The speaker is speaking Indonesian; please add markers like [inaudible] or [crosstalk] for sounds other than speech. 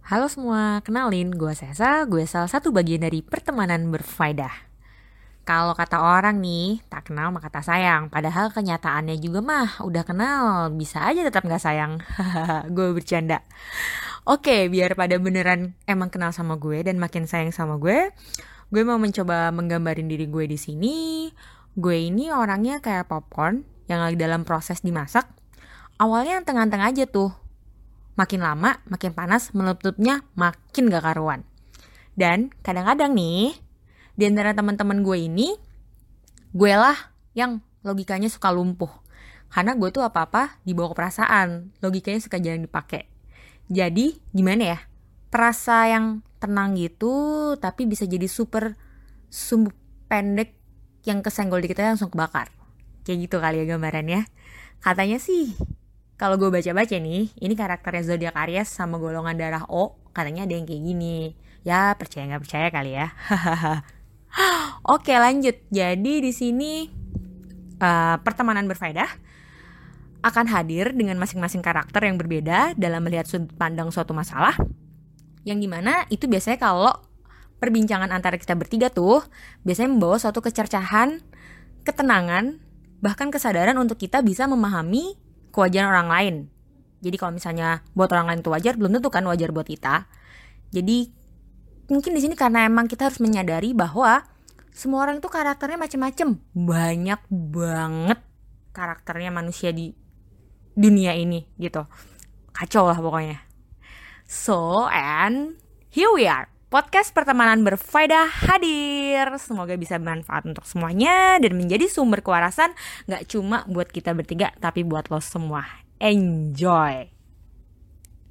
Halo semua, kenalin gue Sesa, gue salah satu bagian dari pertemanan berfaedah. Kalau kata orang nih, tak kenal maka tak sayang. Padahal kenyataannya juga mah udah kenal, bisa aja tetap gak sayang. [laughs] gue bercanda. Oke, biar pada beneran emang kenal sama gue dan makin sayang sama gue, gue mau mencoba menggambarin diri gue di sini. Gue ini orangnya kayak popcorn yang lagi dalam proses dimasak. Awalnya tengah-tengah aja tuh, makin lama makin panas meletupnya makin gak karuan. Dan kadang-kadang nih di antara teman-teman gue ini gue lah yang logikanya suka lumpuh. Karena gue tuh apa-apa dibawa ke perasaan, logikanya suka jarang dipakai. Jadi gimana ya? Perasa yang tenang gitu tapi bisa jadi super sumbu pendek yang kesenggol dikit aja langsung kebakar. Kayak gitu kali ya gambarannya. Katanya sih kalau gue baca-baca nih, ini karakternya zodiak Aries sama golongan darah O, katanya ada yang kayak gini. Ya percaya nggak percaya kali ya. [laughs] Oke lanjut. Jadi di sini uh, pertemanan berfaedah akan hadir dengan masing-masing karakter yang berbeda dalam melihat sudut pandang suatu masalah. Yang di mana itu biasanya kalau perbincangan antara kita bertiga tuh biasanya membawa suatu kecercahan, ketenangan, bahkan kesadaran untuk kita bisa memahami kewajaran orang lain. Jadi kalau misalnya buat orang lain itu wajar, belum tentu kan wajar buat kita. Jadi mungkin di sini karena emang kita harus menyadari bahwa semua orang itu karakternya macam-macam, banyak banget karakternya manusia di dunia ini gitu. Kacau lah pokoknya. So and here we are. Podcast pertemanan berfaedah hadir. Semoga bisa bermanfaat untuk semuanya dan menjadi sumber kewarasan gak cuma buat kita bertiga tapi buat lo semua. Enjoy!